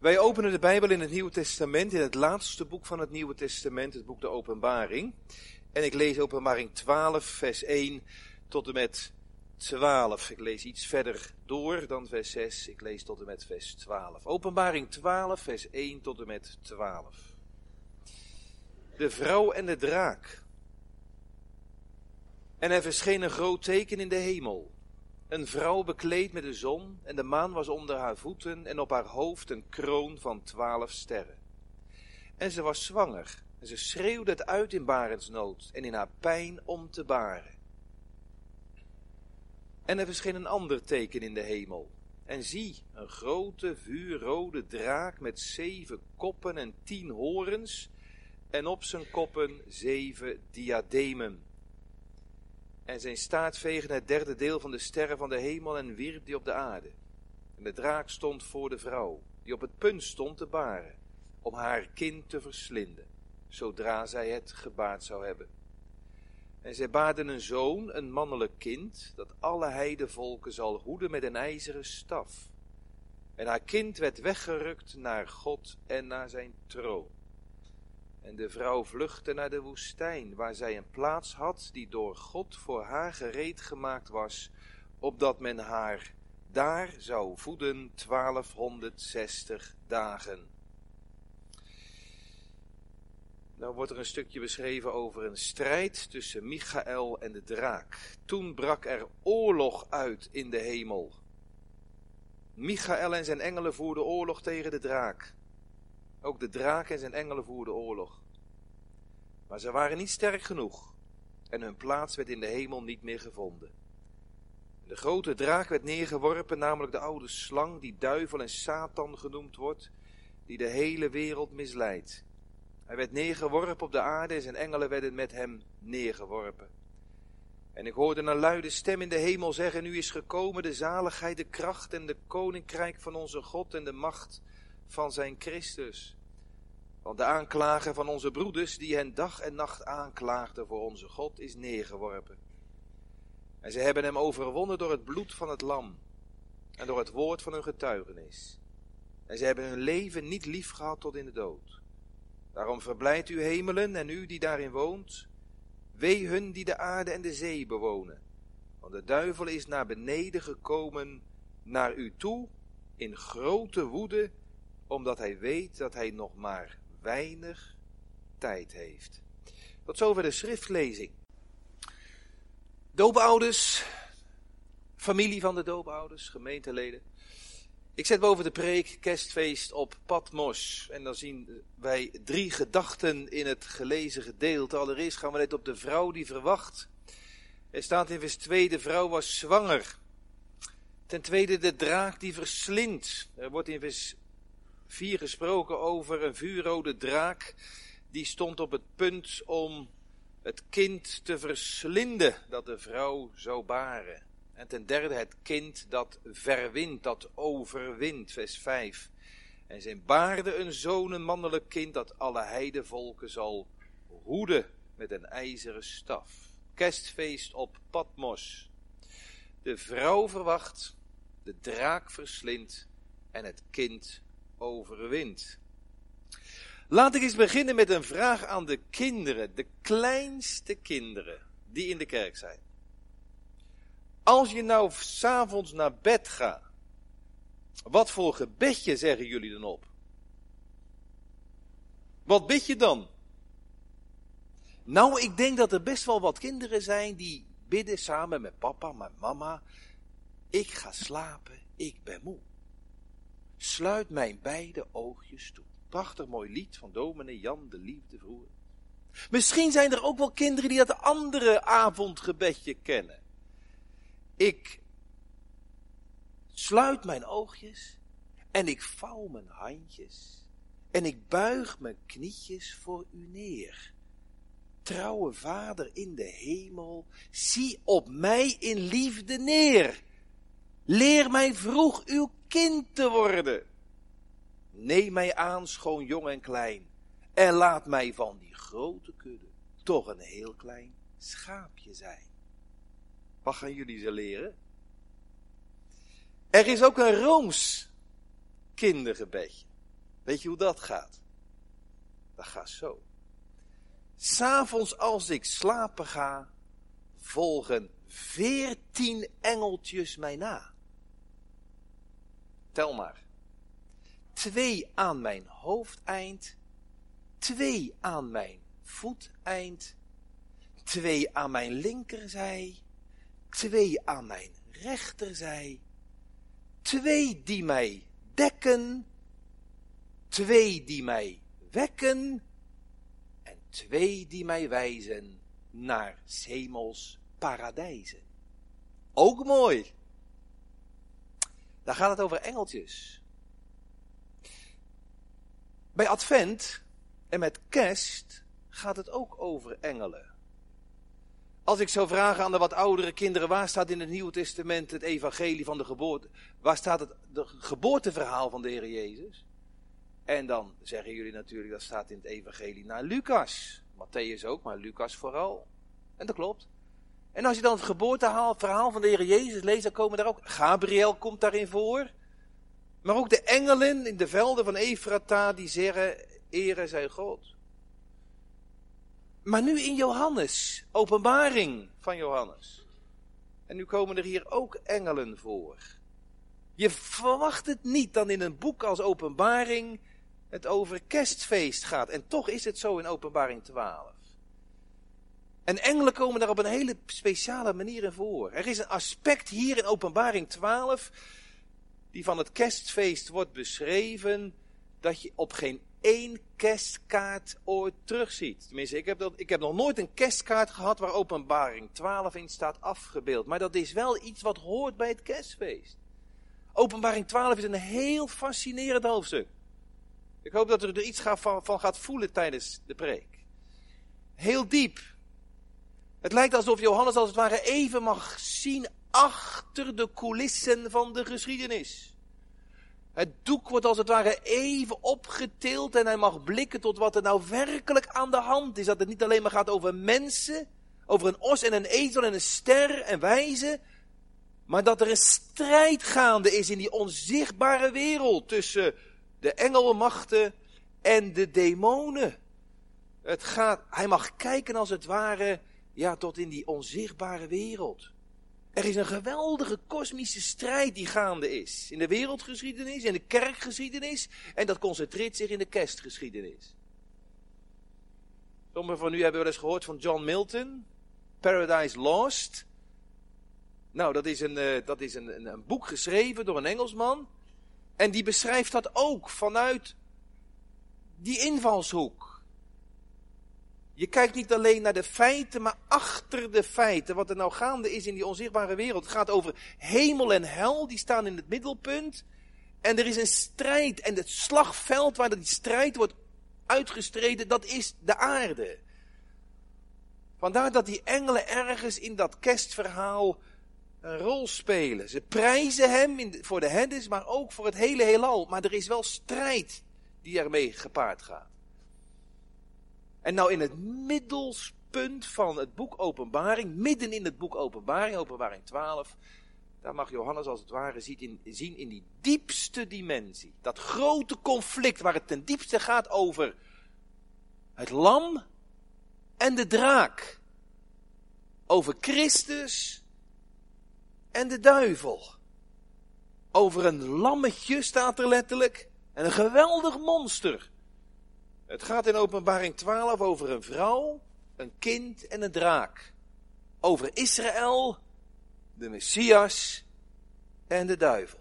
Wij openen de Bijbel in het Nieuwe Testament, in het laatste boek van het Nieuwe Testament, het boek de Openbaring. En ik lees Openbaring 12, vers 1 tot en met 12. Ik lees iets verder door dan vers 6. Ik lees tot en met vers 12. Openbaring 12, vers 1 tot en met 12. De vrouw en de draak. En er verscheen een groot teken in de hemel. Een vrouw bekleed met de zon en de maan was onder haar voeten en op haar hoofd een kroon van twaalf sterren. En ze was zwanger en ze schreeuwde het uit in barensnood en in haar pijn om te baren. En er verscheen een ander teken in de hemel. En zie, een grote vuurrode draak met zeven koppen en tien horens en op zijn koppen zeven diademen. En zijn staart veegde het derde deel van de sterren van de hemel en wierp die op de aarde. En de draak stond voor de vrouw, die op het punt stond te baren, om haar kind te verslinden, zodra zij het gebaard zou hebben. En zij baarden een zoon, een mannelijk kind, dat alle heidevolken zal hoeden met een ijzeren staf. En haar kind werd weggerukt naar God en naar zijn troon. En de vrouw vluchtte naar de woestijn, waar zij een plaats had die door God voor haar gereed gemaakt was, opdat men haar daar zou voeden 1260 dagen. Nou wordt er een stukje beschreven over een strijd tussen Michael en de draak. Toen brak er oorlog uit in de hemel. Michael en zijn engelen voerden oorlog tegen de draak. Ook de draak en zijn engelen voerden oorlog. Maar ze waren niet sterk genoeg en hun plaats werd in de hemel niet meer gevonden. De grote draak werd neergeworpen, namelijk de oude slang, die duivel en Satan genoemd wordt, die de hele wereld misleidt. Hij werd neergeworpen op de aarde en zijn engelen werden met hem neergeworpen. En ik hoorde een luide stem in de hemel zeggen, nu is gekomen de zaligheid, de kracht en de koninkrijk van onze God en de macht van zijn Christus. Want de aanklager van onze broeders, die hen dag en nacht aanklaagde voor onze God, is neergeworpen. En ze hebben hem overwonnen door het bloed van het lam en door het woord van hun getuigenis. En ze hebben hun leven niet lief gehad tot in de dood. Daarom verblijdt u hemelen en u die daarin woont. Wee hun die de aarde en de zee bewonen. Want de duivel is naar beneden gekomen naar u toe in grote woede, omdat hij weet dat hij nog maar weinig tijd heeft. Tot zover de schriftlezing. Doopouders, familie van de doopouders, gemeenteleden. Ik zet boven de preek kerstfeest op Patmos. En dan zien wij drie gedachten in het gelezen gedeelte. Allereerst gaan we net op de vrouw die verwacht. Er staat in vers 2, de vrouw was zwanger. Ten tweede de draak die verslindt. Er wordt in vers 4 gesproken over een vuurrode draak. Die stond op het punt om het kind te verslinden dat de vrouw zou baren. En ten derde het kind dat verwint, dat overwint, vers 5. En zijn baarde een zoon, een mannelijk kind, dat alle heidevolken zal hoeden met een ijzeren staf. Kerstfeest op Patmos. De vrouw verwacht, de draak verslindt en het kind overwint. Laat ik eens beginnen met een vraag aan de kinderen, de kleinste kinderen die in de kerk zijn. Als je nou s'avonds naar bed gaat, wat voor gebedje zeggen jullie dan op? Wat bid je dan? Nou, ik denk dat er best wel wat kinderen zijn die bidden samen met papa, met mama. Ik ga slapen, ik ben moe. Sluit mijn beide oogjes toe. Prachtig mooi lied van dominee Jan de Liefde vroeger. Misschien zijn er ook wel kinderen die dat andere avondgebedje kennen. Ik sluit mijn oogjes en ik vouw mijn handjes en ik buig mijn knietjes voor u neer. Trouwe Vader in de hemel, zie op mij in liefde neer. Leer mij vroeg uw kind te worden. Neem mij aan, schoon jong en klein, en laat mij van die grote kudde toch een heel klein schaapje zijn. Wat gaan jullie ze leren? Er is ook een Rooms kindergebedje. Weet je hoe dat gaat? Dat gaat zo. S'avonds als ik slapen ga, volgen veertien engeltjes mij na. Tel maar. Twee aan mijn hoofdeind, twee aan mijn voeteind, twee aan mijn linkerzij, twee aan mijn rechterzij, twee die mij dekken, twee die mij wekken en twee die mij wijzen naar hemels paradijzen. Ook mooi. Daar gaat het over engeltjes. Bij Advent en met kerst gaat het ook over engelen. Als ik zou vragen aan de wat oudere kinderen, waar staat in het Nieuwe Testament het evangelie van de geboorte? Waar staat het de geboorteverhaal van de Heer Jezus? En dan zeggen jullie natuurlijk, dat staat in het evangelie naar Lucas. Matthäus ook, maar Lucas vooral. En dat klopt. En als je dan het geboorteverhaal van de Heer Jezus leest, dan komen daar ook, Gabriel komt daarin voor. Maar ook de engelen in de velden van Efrata, die zeggen, ere zij God. Maar nu in Johannes, openbaring van Johannes. En nu komen er hier ook engelen voor. Je verwacht het niet dan in een boek als openbaring het over kerstfeest gaat. En toch is het zo in openbaring 12. En engelen komen daar op een hele speciale manier in voor. Er is een aspect hier in openbaring 12 die van het kerstfeest wordt beschreven dat je op geen één kerstkaart ooit terugziet. Tenminste, ik heb, dat, ik heb nog nooit een kerstkaart gehad waar openbaring 12 in staat afgebeeld. Maar dat is wel iets wat hoort bij het kerstfeest. Openbaring 12 is een heel fascinerend hoofdstuk. Ik hoop dat u er iets van, gaat voelen tijdens de preek. Heel diep. Het lijkt alsof Johannes als het ware even mag zien achter de coulissen van de geschiedenis. Het doek wordt als het ware even opgetild en hij mag blikken tot wat er nou werkelijk aan de hand is. Dat het niet alleen maar gaat over mensen, over een os en een ezel en een ster en wijze, maar dat er een strijd gaande is in die onzichtbare wereld tussen de engelmachten en de demonen. Het gaat, hij mag kijken als het ware, ja, tot in die onzichtbare wereld. Er is een geweldige kosmische strijd die gaande is. In de wereldgeschiedenis, in de kerkgeschiedenis. En dat concentreert zich in de kerstgeschiedenis. Sommigen van u hebben wel eens gehoord van John Milton. Paradise Lost. Nou, dat is, een, uh, dat is een, een boek geschreven door een Engelsman. En die beschrijft dat ook vanuit die invalshoek. Je kijkt niet alleen naar de feiten, maar achter de feiten. Wat er nou gaande is in die onzichtbare wereld. Het gaat over hemel en hel, die staan in het middelpunt. En er is een strijd. En het slagveld waar die strijd wordt uitgestreden, dat is de aarde. Vandaar dat die engelen ergens in dat kerstverhaal een rol spelen. Ze prijzen hem in voor de hendis, maar ook voor het hele heelal. Maar er is wel strijd die ermee gepaard gaat. En nou in het middelpunt van het boek Openbaring, midden in het boek Openbaring, Openbaring 12, daar mag Johannes als het ware zien in die diepste dimensie. Dat grote conflict waar het ten diepste gaat over het lam en de draak. Over Christus en de duivel. Over een lammetje staat er letterlijk. En een geweldig monster. Het gaat in openbaring 12 over een vrouw, een kind en een draak. Over Israël, de Messias en de duivel.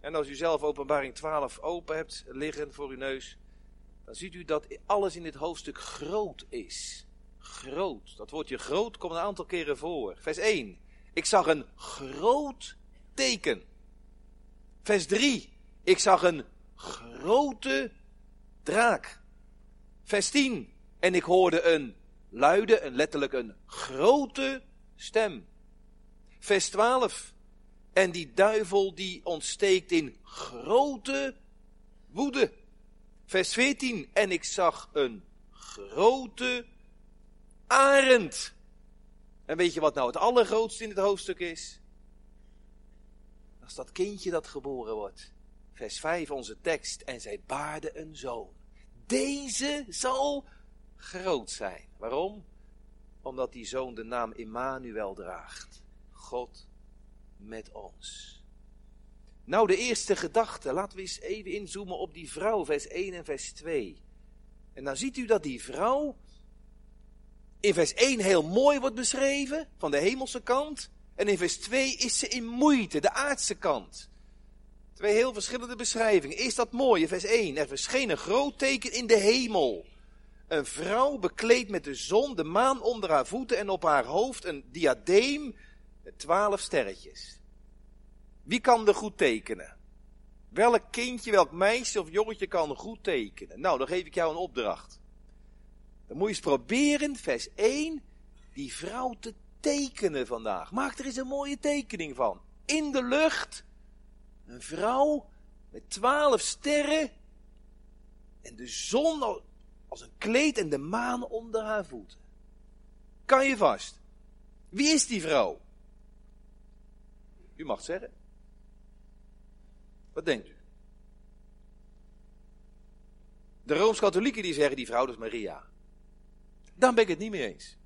En als u zelf openbaring 12 open hebt liggen voor uw neus, dan ziet u dat alles in dit hoofdstuk groot is. Groot. Dat woordje groot komt een aantal keren voor. Vers 1. Ik zag een groot teken. Vers 3. Ik zag een grote draak. Vers 10. En ik hoorde een luide, een letterlijk een grote stem. Vers 12. En die duivel die ontsteekt in grote woede. Vers 14. En ik zag een grote arend. En weet je wat nou het allergrootste in het hoofdstuk is? Dat is dat kindje dat geboren wordt. vers 5 onze tekst. En zij baarde een zoon. Deze zal groot zijn. Waarom? Omdat die zoon de naam Immanuel draagt. God met ons. Nou, de eerste gedachte. Laten we eens even inzoomen op die vrouw, vers 1 en vers 2. En dan ziet u dat die vrouw in vers 1 heel mooi wordt beschreven, van de hemelse kant. En in vers 2 is ze in moeite, de aardse kant. Twee heel verschillende beschrijvingen. Eerst dat mooie, vers 1. Er verscheen een groot teken in de hemel. Een vrouw bekleed met de zon, de maan onder haar voeten en op haar hoofd een diadeem met twaalf sterretjes. Wie kan er goed tekenen? Welk kindje, welk meisje of jongetje kan goed tekenen? Nou, dan geef ik jou een opdracht. Dan moet je eens proberen, vers 1, die vrouw te tekenen vandaag. Maak er eens een mooie tekening van. In de lucht, een vrouw met twaalf sterren en de zon als een kleed en de maan onder haar voeten. Kan je vast. Wie is die vrouw? U mag zeggen. Wat denkt u? De Rooms-Katholieken die zeggen die vrouw is Maria. Dan ben ik het niet mee eens.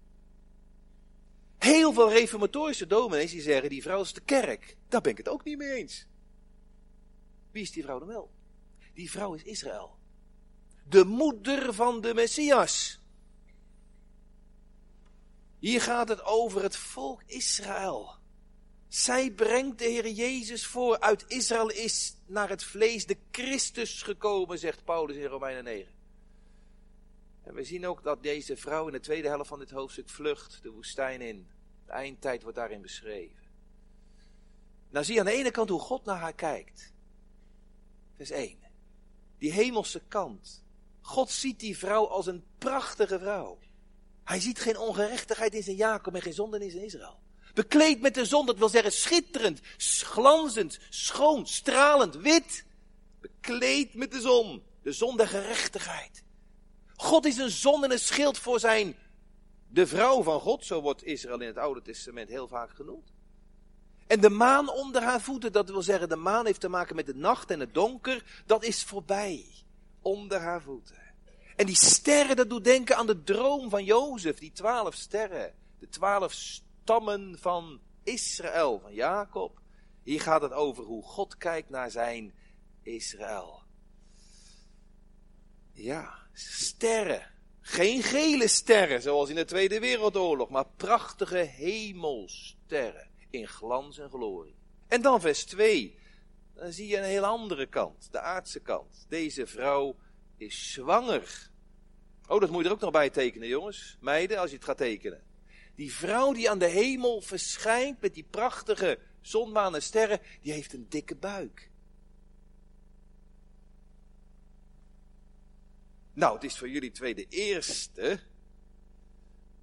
Heel veel reformatorische dominees die zeggen die vrouw is de kerk. Daar ben ik het ook niet mee eens. Wie is die vrouw dan wel? Die vrouw is Israël. De moeder van de Messias. Hier gaat het over het volk Israël. Zij brengt de Heer Jezus voor. Uit Israël is naar het vlees de Christus gekomen, zegt Paulus in Romeinen 9. We zien ook dat deze vrouw in de tweede helft van dit hoofdstuk vlucht de woestijn in. De eindtijd wordt daarin beschreven. Nou zie je aan de ene kant hoe God naar haar kijkt. Vers 1. Die hemelse kant. God ziet die vrouw als een prachtige vrouw. Hij ziet geen ongerechtigheid in zijn Jacob en geen zonde in Israël. Bekleed met de zon, dat wil zeggen schitterend, glanzend, schoon, stralend, wit. Bekleed met de zon, de zon der gerechtigheid. God is een zon en een schild voor zijn, de vrouw van God, zo wordt Israël in het Oude Testament heel vaak genoemd. En de maan onder haar voeten, dat wil zeggen, de maan heeft te maken met de nacht en het donker, dat is voorbij. Onder haar voeten. En die sterren, dat doet denken aan de droom van Jozef, die twaalf sterren. De twaalf stammen van Israël, van Jacob. Hier gaat het over hoe God kijkt naar zijn Israël. Ja, sterren. Geen gele sterren, zoals in de Tweede Wereldoorlog, maar prachtige hemelsterren in glans en glorie. En dan vers 2. Dan zie je een heel andere kant, de aardse kant. Deze vrouw is zwanger. Oh, dat moet je er ook nog bij tekenen, jongens. Meiden, als je het gaat tekenen. Die vrouw die aan de hemel verschijnt met die prachtige zon, maan en sterren, die heeft een dikke buik. Nou, het is voor jullie twee de eerste,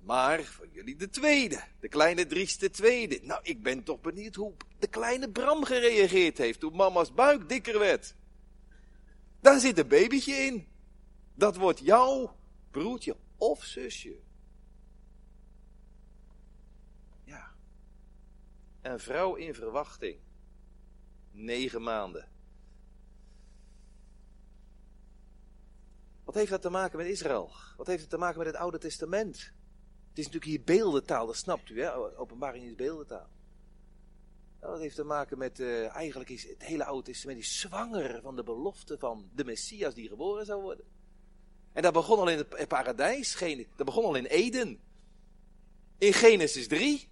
maar voor jullie de tweede. De kleine drieste tweede. Nou, ik ben toch benieuwd hoe de kleine Bram gereageerd heeft toen mama's buik dikker werd. Daar zit een babytje in. Dat wordt jouw broertje of zusje. Ja. Een vrouw in verwachting. Negen maanden. Wat heeft dat te maken met Israël? Wat heeft het te maken met het Oude Testament? Het is natuurlijk hier beeldentaal, dat snapt u, hè? Openbaring is beeldentaal. Nou, dat heeft te maken met, uh, eigenlijk is het hele Oude Testament is zwanger van de belofte van de Messias die geboren zou worden. En dat begon al in het paradijs, dat begon al in Eden. In Genesis 3,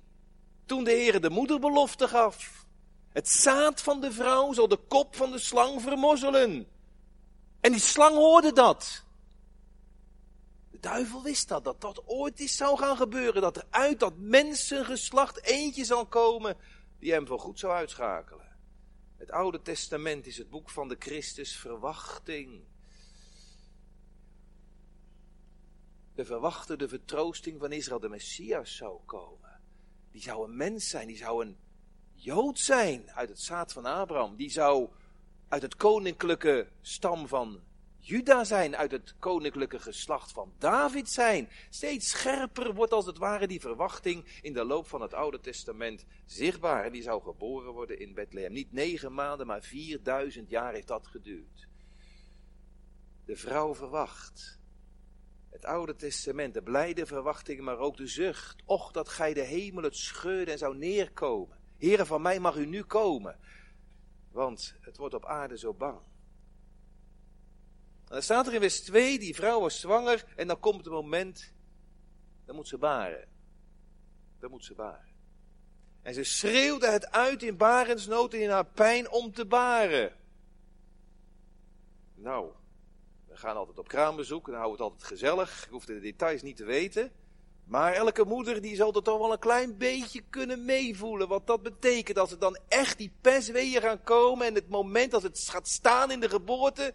toen de Heer de moederbelofte gaf. Het zaad van de vrouw zal de kop van de slang vermozzelen. En die slang hoorde dat. De duivel wist dat, dat dat ooit eens zou gaan gebeuren. Dat er uit dat mensengeslacht eentje zal komen die hem voor goed zou uitschakelen. Het Oude Testament is het boek van de Christus verwachting. De verwachte, de vertroosting van Israël, de Messias zou komen. Die zou een mens zijn, die zou een Jood zijn uit het zaad van Abraham. Die zou uit het koninklijke stam van Juda zijn, uit het koninklijke geslacht van David zijn. Steeds scherper wordt als het ware die verwachting in de loop van het Oude Testament zichtbaar. Die zou geboren worden in Bethlehem. Niet negen maanden, maar 4000 jaar heeft dat geduurd. De vrouw verwacht. Het Oude Testament, de blijde verwachting, maar ook de zucht. Och, dat gij de hemel het scheurde en zou neerkomen. Heren, van mij mag u nu komen. Want het wordt op aarde zo bang. En dan staat er in vers 2, die vrouw was zwanger en dan komt het moment, dan moet ze baren. Dan moet ze baren. En ze schreeuwde het uit in barensnood en in haar pijn om te baren. Nou, we gaan altijd op kraambezoek en dan houden we het altijd gezellig. Ik hoef de details niet te weten. Maar elke moeder die zal er toch wel een klein beetje kunnen meevoelen wat dat betekent. Als er dan echt die persweeën gaan komen en het moment dat het gaat staan in de geboorte.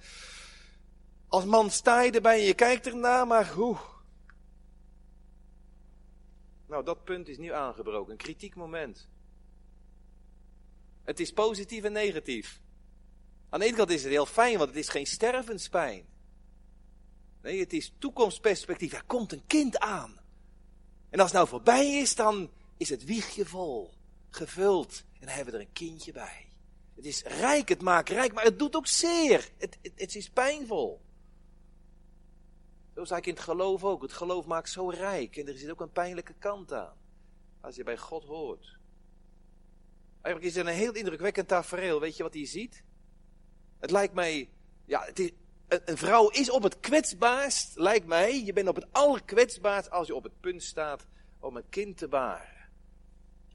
Als man sta je erbij en je kijkt ernaar, maar hoe? Nou, dat punt is nu aangebroken. Een kritiek moment. Het is positief en negatief. Aan de ene kant is het heel fijn, want het is geen stervenspijn. Nee, het is toekomstperspectief. Er komt een kind aan. En als het nou voorbij is, dan is het wiegje vol, gevuld. En dan hebben we er een kindje bij. Het is rijk, het maakt rijk, maar het doet ook zeer. Het, het, het is pijnvol. Zo is eigenlijk in het geloof ook. Het geloof maakt zo rijk. En er zit ook een pijnlijke kant aan. Als je bij God hoort. Eigenlijk is het een heel indrukwekkend tafereel. Weet je wat hij ziet? Het lijkt mij, ja, een, vrouw is op het kwetsbaarst, lijkt mij. Je bent op het allerkwetsbaarst als je op het punt staat om een kind te baren.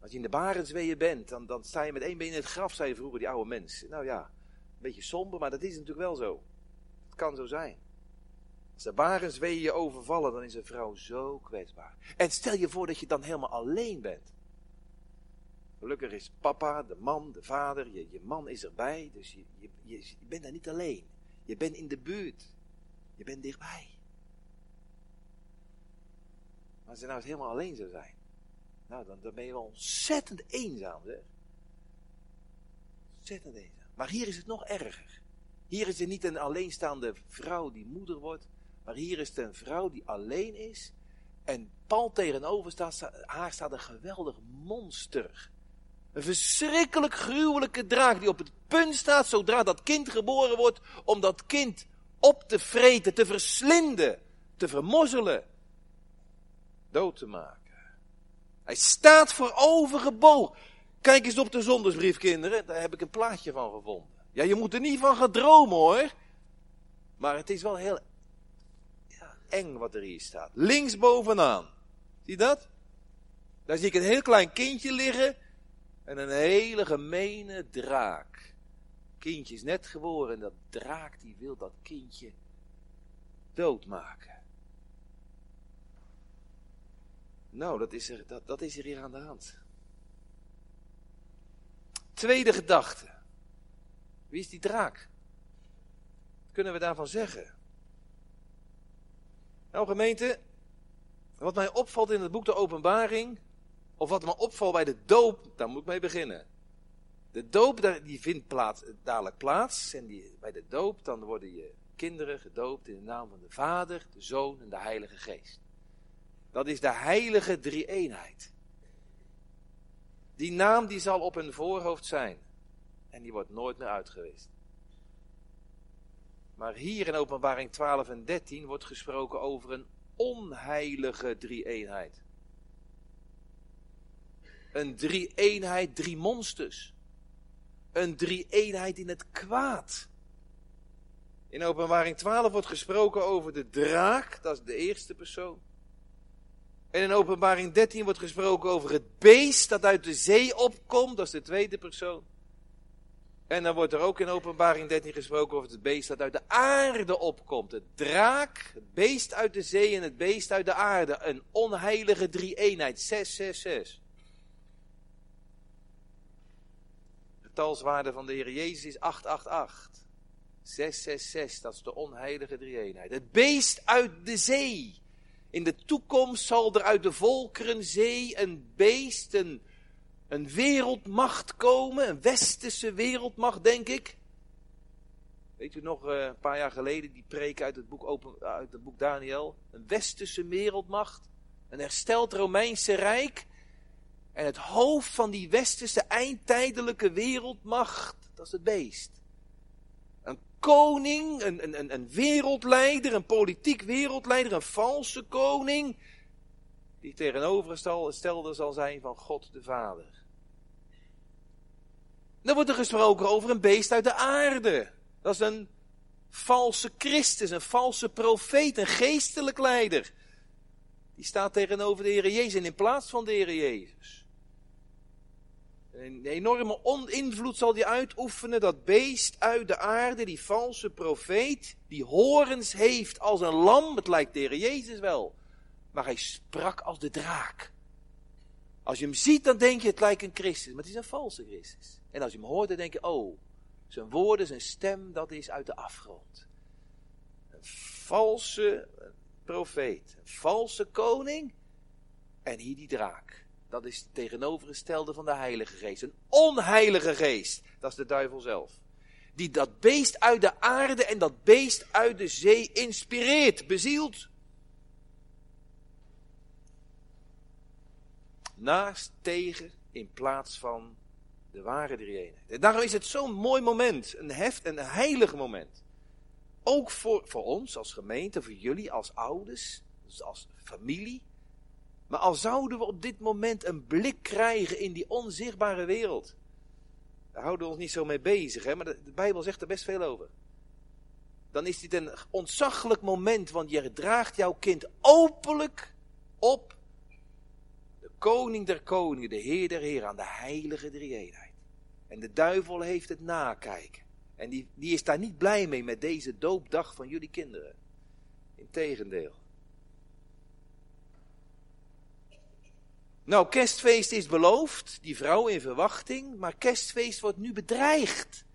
Als je in de barensweeën bent, dan, dan sta je met één been in het graf, zei vroeger die oude mensen. Nou ja, een beetje somber, maar dat is natuurlijk wel zo. Het kan zo zijn. Als de barensweeën je overvallen, dan is een vrouw zo kwetsbaar. En stel je voor dat je dan helemaal alleen bent. Gelukkig is papa, de man, de vader, je, je man is erbij, dus je, je, je, bent daar niet alleen. Je bent in de buurt. Je bent dichtbij. Maar als je nou eens helemaal alleen zou zijn, nou dan, dan ben je wel ontzettend eenzaam, zeg. Ontzettend eenzaam. Maar hier is het nog erger. Hier is het niet een alleenstaande vrouw die moeder wordt, maar hier is een vrouw die alleen is en pal tegenover staat, haar staat een geweldig monster. Een verschrikkelijk gruwelijke draak die op het punt staat zodra dat kind geboren wordt om dat kind op te vreten, te verslinden, te vermozzelen, dood te maken. Hij staat voor overgebogen. Kijk eens op de zondersbrief, kinderen. Daar heb ik een plaatje van gevonden. Ja, je moet er niet van gaan dromen, hoor. Maar het is wel heel eng wat er hier staat. Links bovenaan. Zie dat? Daar zie ik een heel klein kindje liggen en een hele gemene draak. Kindje is net geboren en dat draak die wil dat kindje doodmaken. Nou, dat is, er, dat, dat is er hier aan de hand. Tweede gedachte. Wie is die draak? Wat kunnen we daarvan zeggen? Nou gemeente, wat mij opvalt in het boek De Openbaring, of wat me opvalt bij de doop, daar moet ik mee beginnen. De doop die vindt plaats, dadelijk plaats. En die, bij de doop dan worden je kinderen gedoopt in de naam van de Vader, de Zoon en de Heilige Geest. Dat is de heilige drie-eenheid. Die naam die zal op hun voorhoofd zijn. En die wordt nooit meer uitgewist. Maar hier in openbaring 12 en 13 wordt gesproken over een onheilige drie-eenheid een drie-eenheid, drie monsters. Een drie-eenheid in het kwaad. In openbaring 12 wordt gesproken over de draak, dat is de eerste persoon. En in openbaring 13 wordt gesproken over het beest dat uit de zee opkomt, dat is de tweede persoon. En dan wordt er ook in openbaring 13 gesproken over het beest dat uit de aarde opkomt. Het draak, het beest uit de zee en het beest uit de aarde. Een onheilige drie-eenheid. 666. getalswaarde van de Heer Jezus is 888. 666, dat is de onheilige drie-eenheid. Het beest uit de zee. In de toekomst zal er uit de volkerenzee een beest, een, een wereldmacht komen, een westerse wereldmacht, denk ik. Weet u nog, eh, een paar jaar geleden, die preek uit het boek, open, uit het boek Daniel. Een westerse wereldmacht. Een hersteld Romeinse Rijk. En het hoofd van die westerse eindtijdelijke wereldmacht, dat is het beest. Een koning, een, een, een wereldleider, een politiek wereldleider, een valse koning. Die tegenovergestelde zal zijn van God de Vader. Dan wordt er gesproken over een beest uit de aarde. Dat is een valse Christus, een valse profeet, een geestelijk leider. Die staat tegenover de Heer Jezus en in plaats van de Heer Jezus. Een enorme invloed zal die uitoefenen, dat beest uit de aarde, die valse profeet, die horens heeft als een lam, het lijkt de Heer Jezus wel. Maar hij sprak als de draak. Als je hem ziet, dan denk je het lijkt een Christus, maar het is een valse Christus. En als je hem hoort, dan denk je, oh, zijn woorden, zijn stem, dat is uit de afgrond. Een valse profeet, een valse koning en hier die draak. Dat is het tegenovergestelde van de Heilige Geest. Een onheilige geest, dat is de duivel zelf. Die dat beest uit de aarde en dat beest uit de zee inspireert, bezielt. Naast, tegen, in plaats van de ware drie En daarom is het zo'n mooi moment, een heft, een heilig moment. Ook voor, voor ons als gemeente, voor jullie als ouders, dus als familie. Maar al zouden we op dit moment een blik krijgen in die onzichtbare wereld. Daar houden we ons niet zo mee bezig, hè? maar de, de Bijbel zegt er best veel over. Dan is dit een ontzaglijk moment, want je draagt jouw kind openlijk op koning der koningen, de heer der heer, aan de heilige drie-eenheid. En de duivel heeft het nakijken. En die, die is daar niet blij mee met deze doopdag van jullie kinderen. Integendeel. Nou, kerstfeest is beloofd, die vrouw in verwachting, maar kerstfeest wordt nu bedreigd.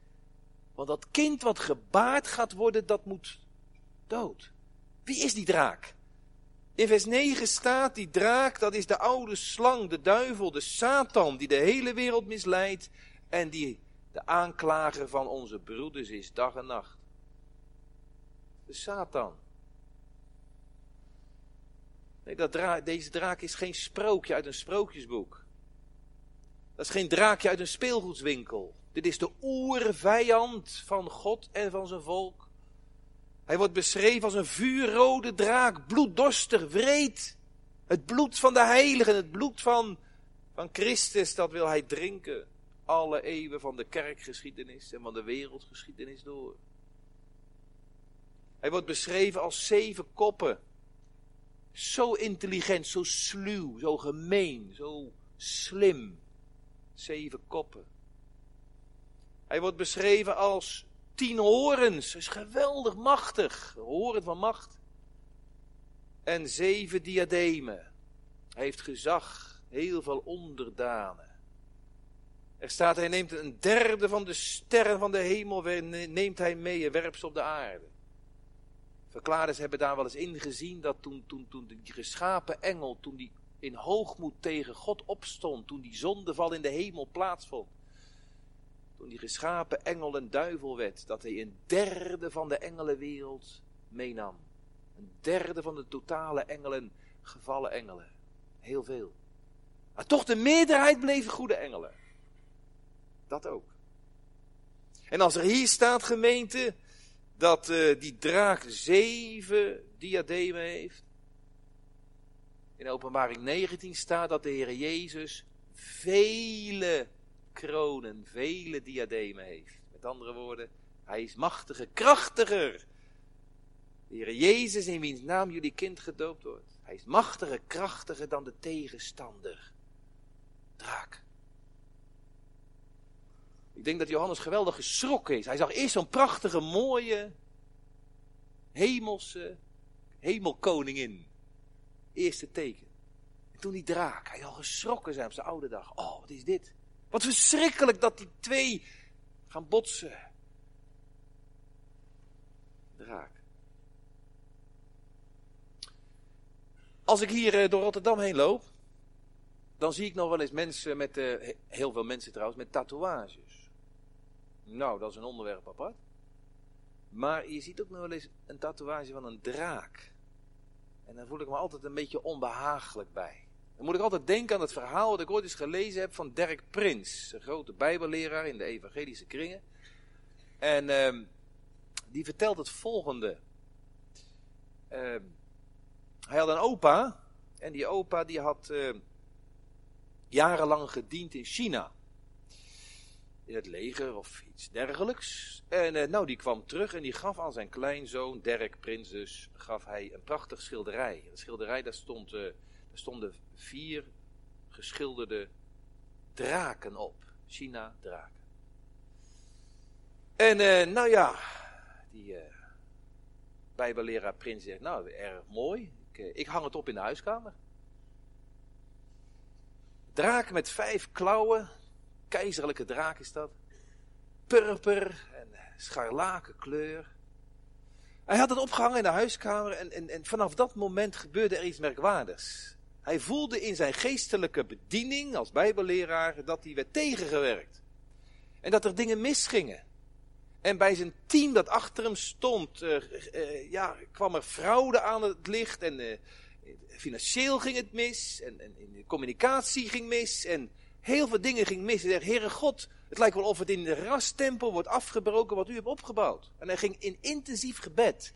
Want dat kind wat gebaard gaat worden, dat moet dood. Wie is die draak? In vers 9 staat die draak, dat is de oude slang, de duivel, de Satan, die de hele wereld misleidt en die de aanklager van onze broeders is dag en nacht. De Satan. Nee, dat deze draak is geen sprookje uit een sprookjesboek. Dat is geen draakje uit een speelgoedswinkel. Dit is de oervijand van God en van zijn volk. Hij wordt beschreven als een vuurrode draak, bloeddorstig, wreed. Het bloed van de heiligen, het bloed van, van Christus, dat wil hij drinken alle eeuwen van de kerkgeschiedenis en van de wereldgeschiedenis door. Hij wordt beschreven als zeven koppen. Zo intelligent, zo sluw, zo gemeen, zo slim. Zeven koppen. Hij wordt beschreven als tien horens. is geweldig machtig. Horen van macht. En zeven diademen. Hij heeft gezag, heel veel onderdanen. Er staat, hij neemt een derde van de sterren van de hemel, neemt hij mee en werpt ze op de aarde. Verklaarders hebben daar wel eens ingezien dat toen, toen, toen die geschapen engel, toen die in hoogmoed tegen God opstond, toen die zondeval in de hemel plaatsvond, toen die geschapen engel een duivel werd, dat hij een derde van de engelenwereld meenam. Een derde van de totale engelen, gevallen engelen. Heel veel. Maar toch de meerderheid bleven goede engelen. Dat ook. En als er hier staat, gemeente, dat uh, die draak zeven diademen heeft. In openbaring 19 staat dat de Heer Jezus vele kronen, vele diademen heeft. Met andere woorden, hij is machtiger, krachtiger. De Heer Jezus, in wiens naam jullie kind gedoopt wordt. Hij is machtiger, krachtiger dan de tegenstander. Draak. Ik denk dat Johannes geweldig geschrokken is. Hij zag eerst zo'n prachtige, mooie, hemelse hemelkoningin. Eerste teken. En toen die draak, hij al geschrokken zijn op zijn oude dag. Oh, wat is dit? Wat verschrikkelijk dat die twee gaan botsen. Draak. Als ik hier eh, door Rotterdam heen loop, dan zie ik nog wel eens mensen met, uh, heel veel mensen trouwens, met tatoeages. Nou, dat is een onderwerp apart. Maar je ziet ook nog wel eens een tatoeage van een draak. En daar voel ik me altijd een beetje onbehagelijk bij. Dan moet ik altijd denken aan het verhaal dat ik ooit eens gelezen heb van Dirk Prins. Een grote bijbelleraar in de evangelische kringen. En uh, die vertelt het volgende. Uh, hij had een opa. En die opa die had uh, jarenlang gediend in China. In het leger of iets dergelijks. En uh, nou, die kwam terug en die gaf aan zijn kleinzoon, Dirk Prins dus, gaf hij een prachtig schilderij. Een schilderij, daar, stond, uh, daar stonden vier geschilderde draken op. China draken. En uh, nou ja, die bijbelleraar Prins zegt, nou, erg mooi. Ik, ik hang het op in de huiskamer. Draak met vijf klauwen. Keizerlijke draak is dat. Purper en scharlaken kleur. Hij had het opgehangen in de huiskamer en, en, en vanaf dat moment gebeurde er iets merkwaardigs. Hij voelde in zijn geestelijke bediening als bijbelleraar dat hij werd tegengewerkt. En dat er dingen misgingen. En bij zijn team dat achter hem stond, uh, uh, ja, kwam er fraude aan het licht. En uh, financieel ging het mis. En, en, de communicatie ging mis. En heel veel dingen gingen mis. Hij zei, Heere God, het lijkt wel of het in de rastempo wordt afgebroken wat u hebt opgebouwd. En hij ging in intensief gebed.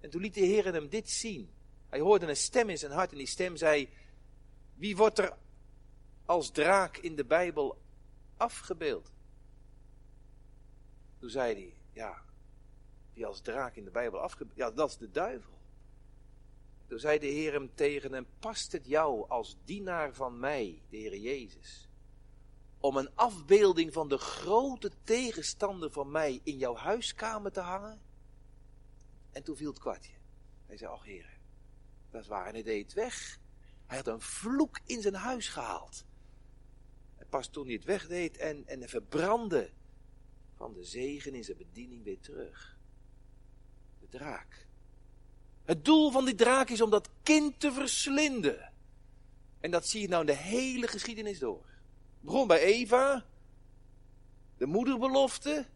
En toen liet de Heer hem dit zien. Hij hoorde een stem in zijn hart en die stem zei, wie wordt er als draak in de Bijbel afgebeeld? Toen zei hij, ja, die als draak in de Bijbel afgebeeld, ja, dat is de duivel. Toen zei de Heer hem tegen hem, past het jou als dienaar van mij, de Heer Jezus, om een afbeelding van de grote tegenstander van mij in jouw huiskamer te hangen? En toen viel het kwartje. Hij zei, ach Heer, dat is waar, en hij deed het weg. Hij had een vloek in zijn huis gehaald. En pas toen hij het wegdeed en, en verbrandde, kwam de zegen in zijn bediening weer terug. De draak. Het doel van die draak is om dat kind te verslinden. En dat zie je nou in de hele geschiedenis door. Het begon bij Eva, de moederbelofte.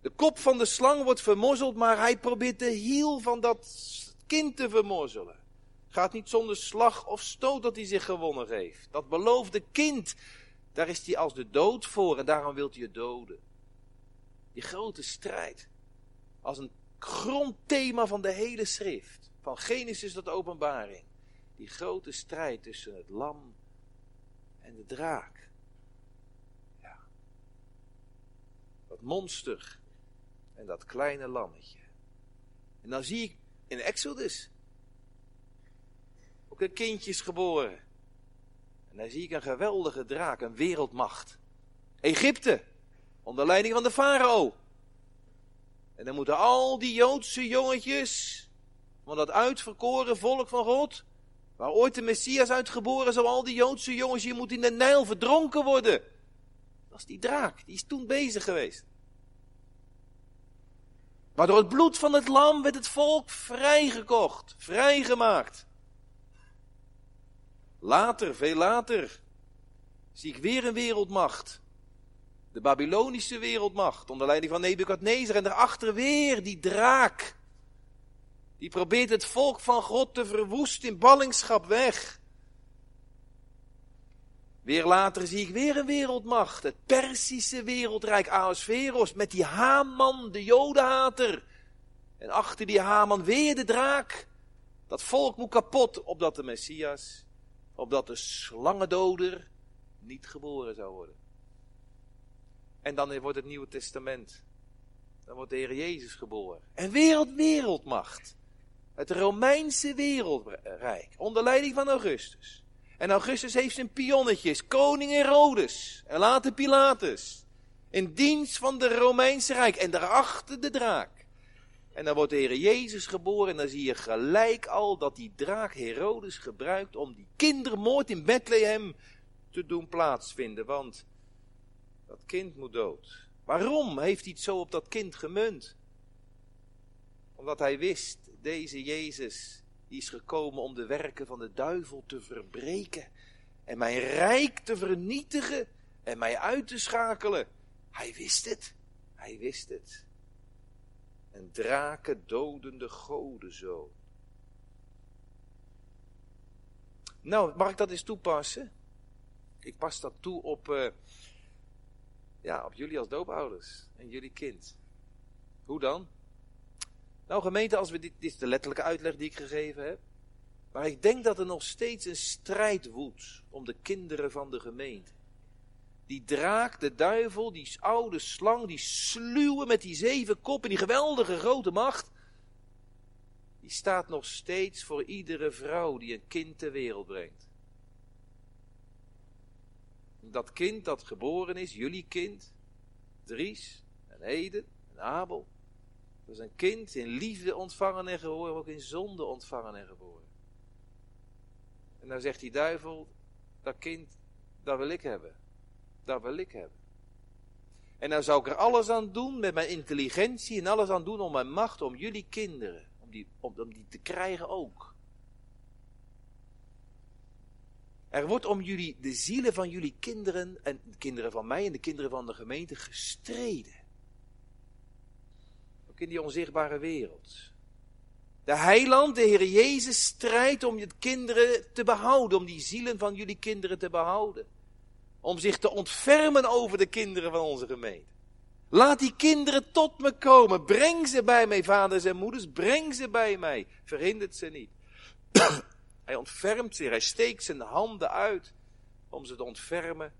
De kop van de slang wordt vermorzeld, maar hij probeert de hiel van dat kind te vermorzelen. Gaat niet zonder slag of stoot dat hij zich gewonnen heeft. Dat beloofde kind, daar is hij als de dood voor en daarom wil hij het doden. Die grote strijd. Als een grondthema van de hele schrift. Van Genesis tot openbaring. Die grote strijd tussen het lam en de draak. Ja. Dat monster en dat kleine lammetje. En dan zie ik in Exodus ook een kindje is geboren. En dan zie ik een geweldige draak, een wereldmacht. Egypte, onder leiding van de farao. En dan moeten al die Joodse jongetjes, van dat uitverkoren volk van God, waar ooit de Messias uitgeboren is, al die Joodse jongens, je moet in de Nijl verdronken worden. Dat is die draak, die is toen bezig geweest. Maar door het bloed van het lam werd het volk vrijgekocht, vrijgemaakt. Later, veel later, zie ik weer een wereldmacht. De Babylonische wereldmacht, onder leiding van Nebukadnezar. En daarachter weer die draak. Die probeert het volk van God te verwoesten in ballingschap weg. Weer later zie ik weer een wereldmacht. Het Persische wereldrijk Ahasveros met die Haman, de jodenhater. En achter die Haman weer de draak. Dat volk moet kapot, opdat de Messias, opdat de slangendoder niet geboren zou worden. En dan wordt het Nieuwe Testament. Dan wordt de Heer Jezus geboren. En wereld, wereldmacht. Het Romeinse wereldrijk. Onder leiding van Augustus. En Augustus heeft zijn pionnetjes. Koning Herodes. En later Pilatus. In dienst van de Romeinse Rijk. En daarachter de draak. En dan wordt de Heer Jezus geboren. En dan zie je gelijk al dat die draak Herodes gebruikt om die kindermoord in Bethlehem te doen plaatsvinden. Want dat kind moet dood. Waarom heeft hij het zo op dat kind gemunt? Omdat hij wist, deze Jezus, die is gekomen om de werken van de duivel te verbreken. En mijn rijk te vernietigen en mij uit te schakelen. Hij wist het. Hij wist het. En draken dodende godenzoon. Nou, mag ik dat eens toepassen? Ik pas dat toe op, uh, ja, op jullie als doopouders en jullie kind. Hoe dan? Nou, gemeente, als we dit, dit is de letterlijke uitleg die ik gegeven heb. Maar ik denk dat er nog steeds een strijd woedt om de kinderen van de gemeente. Die draak, de duivel, die oude slang, die sluwe met die zeven koppen, die geweldige grote macht. Die staat nog steeds voor iedere vrouw die een kind ter wereld brengt. Dat kind dat geboren is, jullie kind, Dries en Eden en Abel. Dat is een kind in liefde ontvangen en geboren, ook in zonde ontvangen en geboren. En dan zegt die duivel, dat kind, dat wil ik hebben. Dat wil ik hebben. En dan zou ik er alles aan doen met mijn intelligentie en alles aan doen om mijn macht, om jullie kinderen, om die, om, om die te krijgen ook. Er wordt om jullie, de zielen van jullie kinderen en de kinderen van mij en de kinderen van de gemeente gestreden. Ook in die onzichtbare wereld. De heiland, de Heer Jezus, strijdt om je kinderen te behouden, om die zielen van jullie kinderen te behouden. Om zich te ontfermen over de kinderen van onze gemeente. Laat die kinderen tot me komen. Breng ze bij mij, vaders en moeders. Breng ze bij mij. Verhindert ze niet. hij ontfermt zich. Hij steekt zijn handen uit om ze te ontfermen.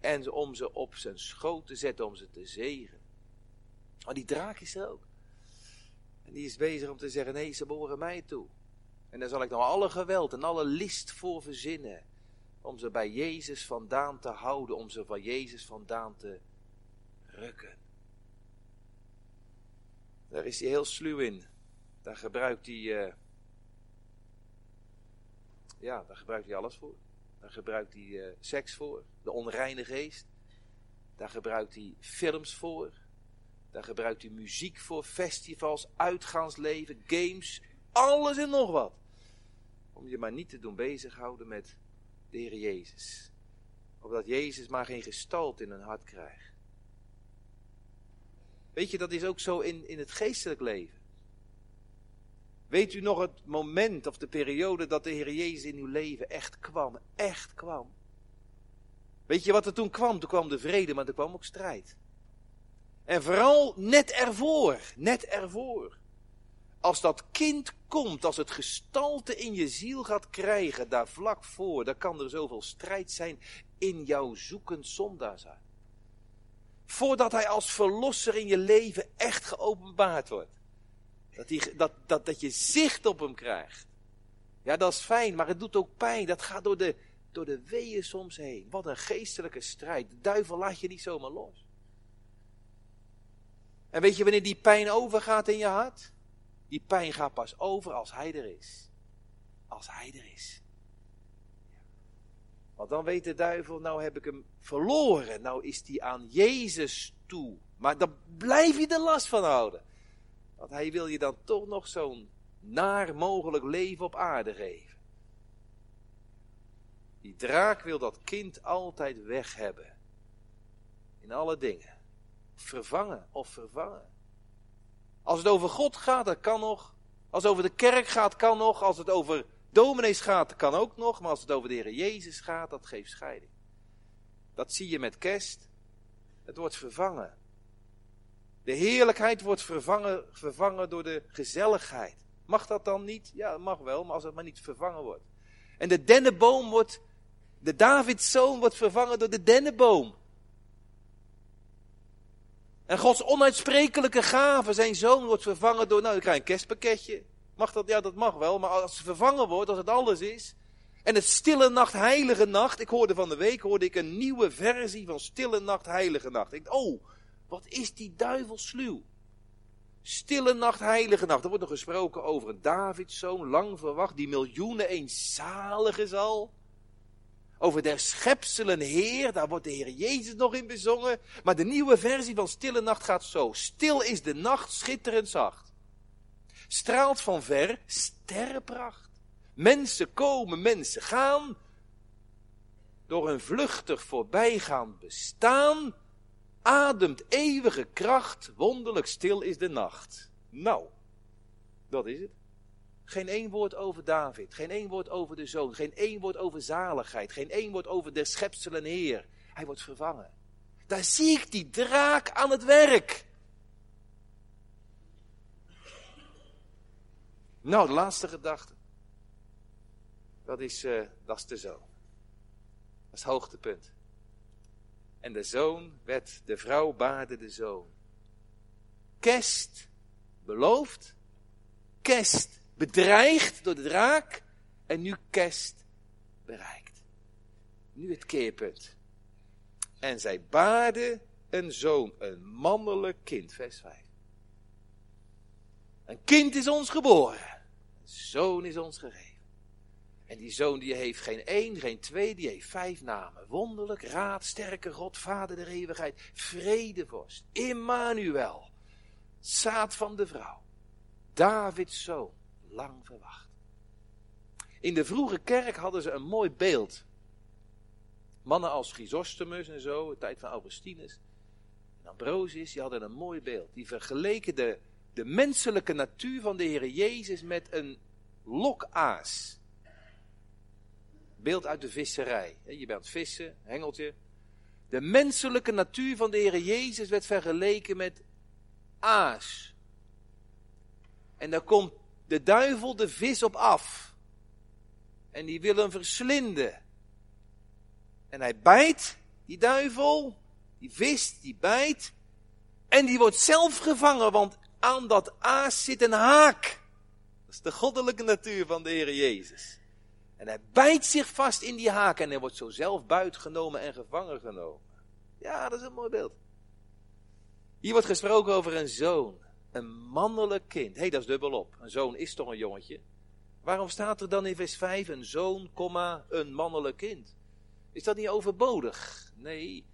En om ze op zijn schoot te zetten, om ze te zegen. Maar die draak is er ook. En die is bezig om te zeggen, nee, ze behoren mij toe. En daar zal ik nou alle geweld en alle list voor verzinnen. Om ze bij Jezus vandaan te houden, om ze van Jezus vandaan te rukken. Daar is hij heel sluw in. Daar gebruikt hij, uh, ja, daar gebruikt hij alles voor. Daar gebruikt hij uh, seks voor, de onreine geest. Daar gebruikt hij films voor. Daar gebruikt hij muziek voor, festivals, uitgaansleven, games, alles en nog wat. Om je maar niet te doen bezighouden met de Heer Jezus. Opdat Jezus maar geen gestalte in een hart krijgt. Weet je, dat is ook zo in, in het geestelijk leven. Weet u nog het moment of de periode dat de Heer Jezus in uw leven echt kwam? Echt kwam. Weet je wat er toen kwam? Toen kwam de vrede, maar er kwam ook strijd. En vooral net ervoor, net ervoor. Als dat kind komt, als het gestalte in je ziel gaat krijgen, daar vlak voor, dan kan er zoveel strijd zijn in jouw zoekend zondaar Voordat hij als verlosser in je leven echt geopenbaard wordt. Dat, die, dat, dat, dat je zicht op hem krijgt. Ja, dat is fijn, maar het doet ook pijn. Dat gaat door de, door de weeën soms heen. Wat een geestelijke strijd. De duivel laat je niet zomaar los. En weet je wanneer die pijn overgaat in je hart? Die pijn gaat pas over als hij er is. Als hij er is. Want dan weet de duivel, nou heb ik hem verloren. Nou is die aan Jezus toe. Maar dan blijf je er last van houden. Want hij wil je dan toch nog zo'n naar mogelijk leven op aarde geven. Die draak wil dat kind altijd weg hebben. In alle dingen vervangen of vervangen. Als het over God gaat, dat kan nog. Als het over de kerk gaat, kan nog. Als het over dominees gaat, dat kan ook nog. Maar als het over de Heer Jezus gaat, dat geeft scheiding. Dat zie je met kerst. Het wordt vervangen. De heerlijkheid wordt vervangen, vervangen door de gezelligheid. Mag dat dan niet? Ja, dat mag wel, maar als het maar niet vervangen wordt. En de dennenboom wordt, de Davidszoon wordt vervangen door de dennenboom. En Gods onuitsprekelijke gave, zijn zoon, wordt vervangen door, nou, ik krijg een kerstpakketje. Mag dat? Ja, dat mag wel. Maar als het vervangen wordt, als het alles is. En het stille nacht, heilige nacht. Ik hoorde van de week, hoorde ik een nieuwe versie van stille nacht, heilige nacht. Ik dacht, oh, wat is die duivel sluw. Stille nacht, heilige nacht. Er wordt nog gesproken over een Davidszoon, lang verwacht, die miljoenen eenzalige zal. Over der schepselen Heer, daar wordt de Heer Jezus nog in bezongen. Maar de nieuwe versie van Stille Nacht gaat zo. Stil is de nacht, schitterend zacht. Straalt van ver, sterrenpracht. Mensen komen, mensen gaan. Door een vluchtig voorbijgaand bestaan. Ademt eeuwige kracht, wonderlijk stil is de nacht. Nou, dat is het. Geen één woord over David, geen één woord over de zoon, geen één woord over zaligheid, geen één woord over de schepselen Heer. Hij wordt vervangen. Daar zie ik die draak aan het werk. Nou, de laatste gedachte. Dat is, uh, dat is de zoon. Dat is het hoogtepunt. En de zoon werd, de vrouw baarde de zoon. Kerst beloofd, kerst bedreigd door de draak en nu kerst bereikt. Nu het keerpunt. En zij baarde een zoon, een mannelijk kind, vers 5. Een kind is ons geboren, een zoon is ons gegeven. En die zoon die heeft geen één, geen twee, die heeft vijf namen. Wonderlijk, raad, sterke God, vader der eeuwigheid, vredevorst, Immanuel, zaad van de vrouw, Davids zoon, lang verwacht. In de vroege kerk hadden ze een mooi beeld. Mannen als Chrysostomus en zo, de tijd van Augustinus en Ambrosius, die hadden een mooi beeld. Die vergeleken de, de menselijke natuur van de Heer Jezus met een lokaas. Beeld uit de visserij. Je bent vissen, hengeltje. De menselijke natuur van de Heer Jezus werd vergeleken met aas. En daar komt de duivel de vis op af. En die wil hem verslinden. En hij bijt, die duivel, die vis, die bijt. En die wordt zelf gevangen, want aan dat aas zit een haak. Dat is de goddelijke natuur van de Heer Jezus. En hij bijt zich vast in die haak en hij wordt zo zelf buitgenomen en gevangen genomen. Ja, dat is een mooi beeld. Hier wordt gesproken over een zoon, een mannelijk kind. Hé, hey, dat is dubbelop. Een zoon is toch een jongetje? Waarom staat er dan in vers 5 een zoon, een mannelijk kind? Is dat niet overbodig? Nee,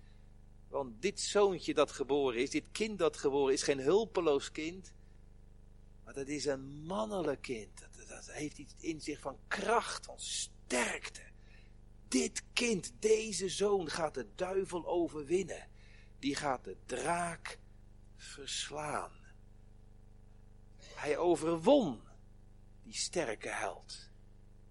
want dit zoontje dat geboren is, dit kind dat geboren is, geen hulpeloos kind. Maar dat is een mannelijk kind. Dat, dat heeft iets in zich van kracht, van sterkte. Dit kind, deze zoon, gaat de duivel overwinnen. Die gaat de draak verslaan. Hij overwon die sterke held.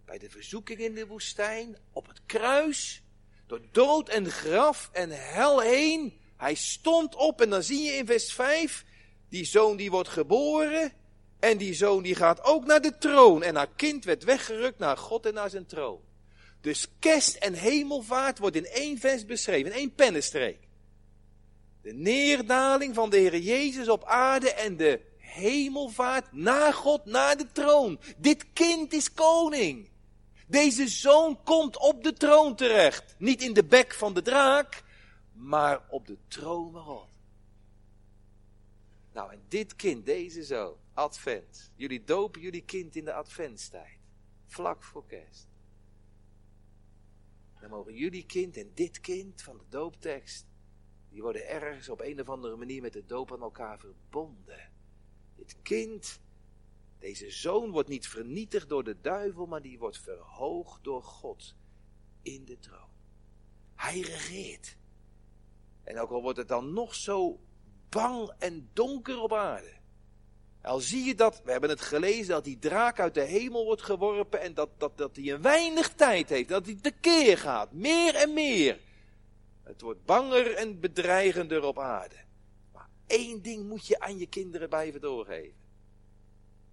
Bij de verzoeking in de woestijn, op het kruis, door dood en graf en hel heen. Hij stond op en dan zie je in vers 5, die zoon die wordt geboren en die zoon die gaat ook naar de troon. En haar kind werd weggerukt naar God en naar zijn troon. Dus kerst en hemelvaart wordt in één vers beschreven, in één pennenstreek. De neerdaling van de Heer Jezus op aarde en de hemelvaart naar God, naar de troon. Dit kind is koning. Deze zoon komt op de troon terecht. Niet in de bek van de draak, maar op de troon van God. Nou, en dit kind, deze zoon, advent. Jullie dopen jullie kind in de adventstijd. Vlak voor kerst. Dan mogen jullie kind en dit kind van de dooptekst, die worden ergens op een of andere manier met de doop aan elkaar verbonden. Dit kind deze zoon wordt niet vernietigd door de duivel, maar die wordt verhoogd door God in de troon. Hij regeert. En ook al wordt het dan nog zo bang en donker op aarde. Al zie je dat, we hebben het gelezen, dat die draak uit de hemel wordt geworpen en dat, dat, dat hij een weinig tijd heeft, dat hij tekeer gaat, meer en meer. Het wordt banger en bedreigender op aarde. Één ding moet je aan je kinderen blijven doorgeven.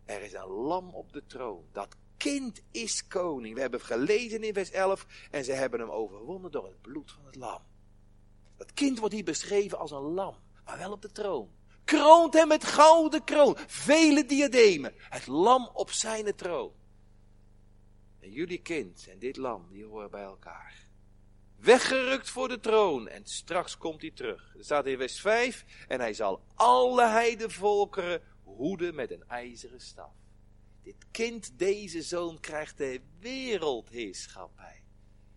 Er is een lam op de troon. Dat kind is koning. We hebben gelezen in vers 11 en ze hebben hem overwonnen door het bloed van het lam. Dat kind wordt hier beschreven als een lam, maar wel op de troon. Kroont hem met gouden kroon, vele diademen. Het lam op zijn troon. En jullie kind en dit lam, die horen bij elkaar. Weggerukt voor de troon en straks komt hij terug. Er staat in vers 5 en hij zal alle heidevolkeren hoeden met een ijzeren staf. Dit kind, deze zoon, krijgt de wereldheerschappij.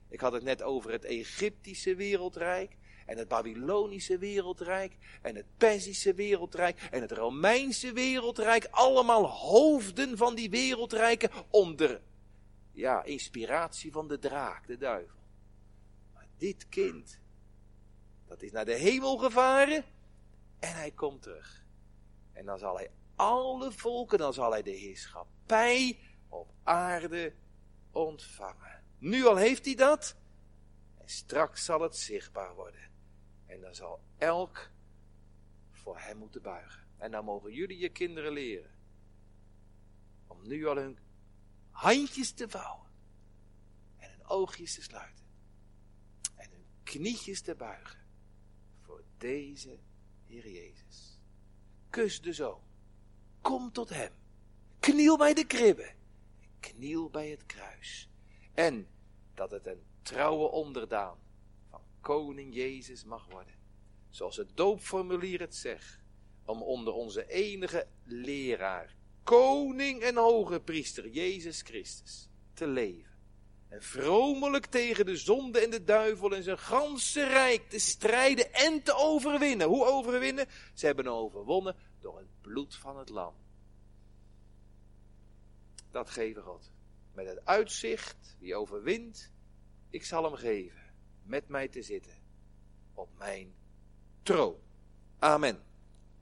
Ik had het net over het Egyptische wereldrijk en het Babylonische wereldrijk en het Perzische wereldrijk en het Romeinse wereldrijk. Allemaal hoofden van die wereldrijken onder ja, inspiratie van de draak, de duivel. Dit kind, dat is naar de hemel gevaren en hij komt terug. En dan zal hij alle volken, dan zal hij de heerschappij op aarde ontvangen. Nu al heeft hij dat, en straks zal het zichtbaar worden. En dan zal elk voor hem moeten buigen. En dan mogen jullie je kinderen leren. Om nu al hun handjes te vouwen. En hun oogjes te sluiten. Knietjes te buigen. Voor deze Heer Jezus. Kus de zoon. Kom tot hem. Kniel bij de kribbe. Kniel bij het kruis. En dat het een trouwe onderdaan van koning Jezus mag worden. Zoals het doopformulier het zegt. Om onder onze enige leraar, koning en hoge priester, Jezus Christus, te leven. En vromelijk tegen de zonde en de duivel en zijn ganse rijk te strijden en te overwinnen. Hoe overwinnen? Ze hebben overwonnen door het bloed van het lam. Dat geven God. Met het uitzicht, wie overwint, ik zal hem geven met mij te zitten op mijn troon. Amen.